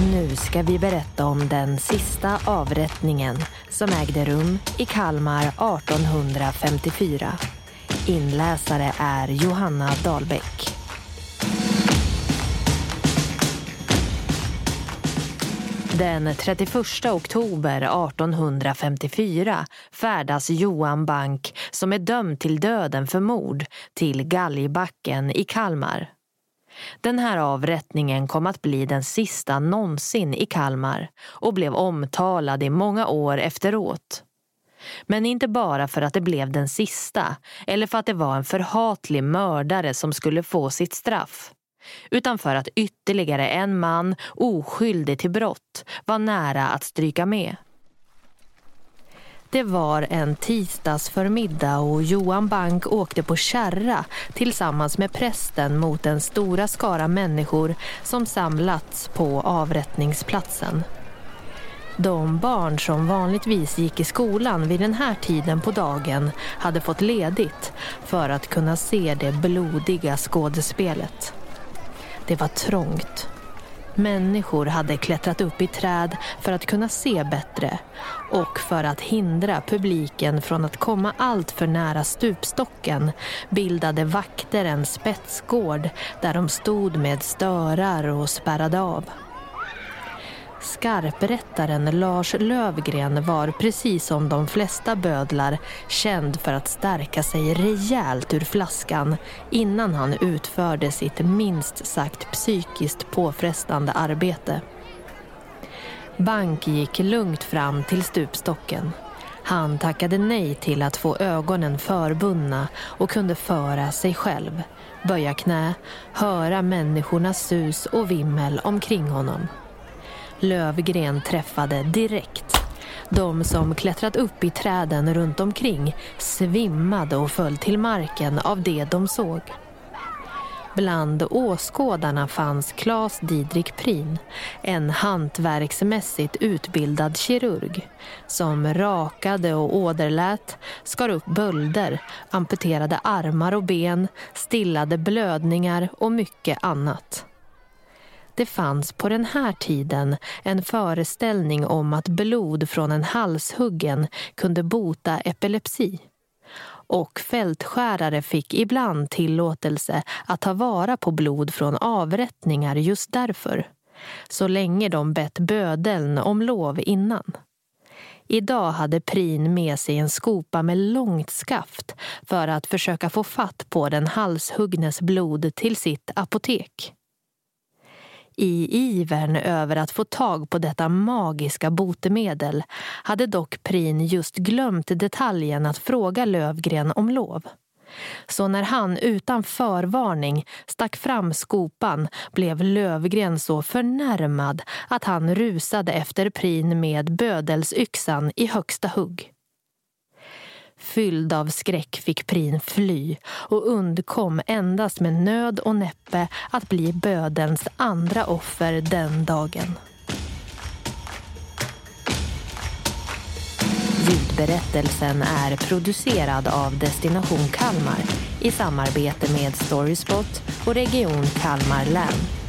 Nu ska vi berätta om den sista avrättningen som ägde rum i Kalmar 1854. Inläsare är Johanna Dahlbäck. Den 31 oktober 1854 färdas Johan Bank, som är dömd till döden för mord, till Galgbacken i Kalmar. Den här avrättningen kom att bli den sista någonsin i Kalmar och blev omtalad i många år efteråt. Men inte bara för att det blev den sista eller för att det var en förhatlig mördare som skulle få sitt straff utan för att ytterligare en man, oskyldig till brott, var nära att stryka med. Det var en tisdagsförmiddag och Johan Bank åkte på kärra tillsammans med prästen mot den stora skara människor som samlats på avrättningsplatsen. De barn som vanligtvis gick i skolan vid den här tiden på dagen hade fått ledigt för att kunna se det blodiga skådespelet. Det var trångt. Människor hade klättrat upp i träd för att kunna se bättre och för att hindra publiken från att komma allt för nära stupstocken bildade vakter en spetsgård där de stod med störar och spärrade av. Skarprättaren Lars Lövgren var precis som de flesta bödlar känd för att stärka sig rejält ur flaskan innan han utförde sitt minst sagt psykiskt påfrestande arbete. Bank gick lugnt fram till stupstocken. Han tackade nej till att få ögonen förbundna och kunde föra sig själv, böja knä, höra människornas sus och vimmel omkring honom. Lövgren träffade direkt. De som klättrat upp i träden runt omkring svimmade och föll till marken av det de såg. Bland åskådarna fanns Claes Didrik Prin, en hantverksmässigt utbildad kirurg som rakade och åderlät, skar upp bölder, amputerade armar och ben, stillade blödningar och mycket annat. Det fanns på den här tiden en föreställning om att blod från en halshuggen kunde bota epilepsi. Och fältskärare fick ibland tillåtelse att ta vara på blod från avrättningar just därför. Så länge de bett bödeln om lov innan. Idag hade Prin med sig en skopa med långt skaft för att försöka få fatt på den halshuggnes blod till sitt apotek. I ivern över att få tag på detta magiska botemedel hade dock Prin just glömt detaljen att fråga Lövgren om lov. Så när han utan förvarning stack fram skopan blev Lövgren så förnärmad att han rusade efter Prin med bödelsyxan i högsta hugg. Fylld av skräck fick Prin fly och undkom endast med nöd och näppe att bli bödens andra offer den dagen. Ljudberättelsen är producerad av Destination Kalmar i samarbete med Storyspot och Region Kalmar län.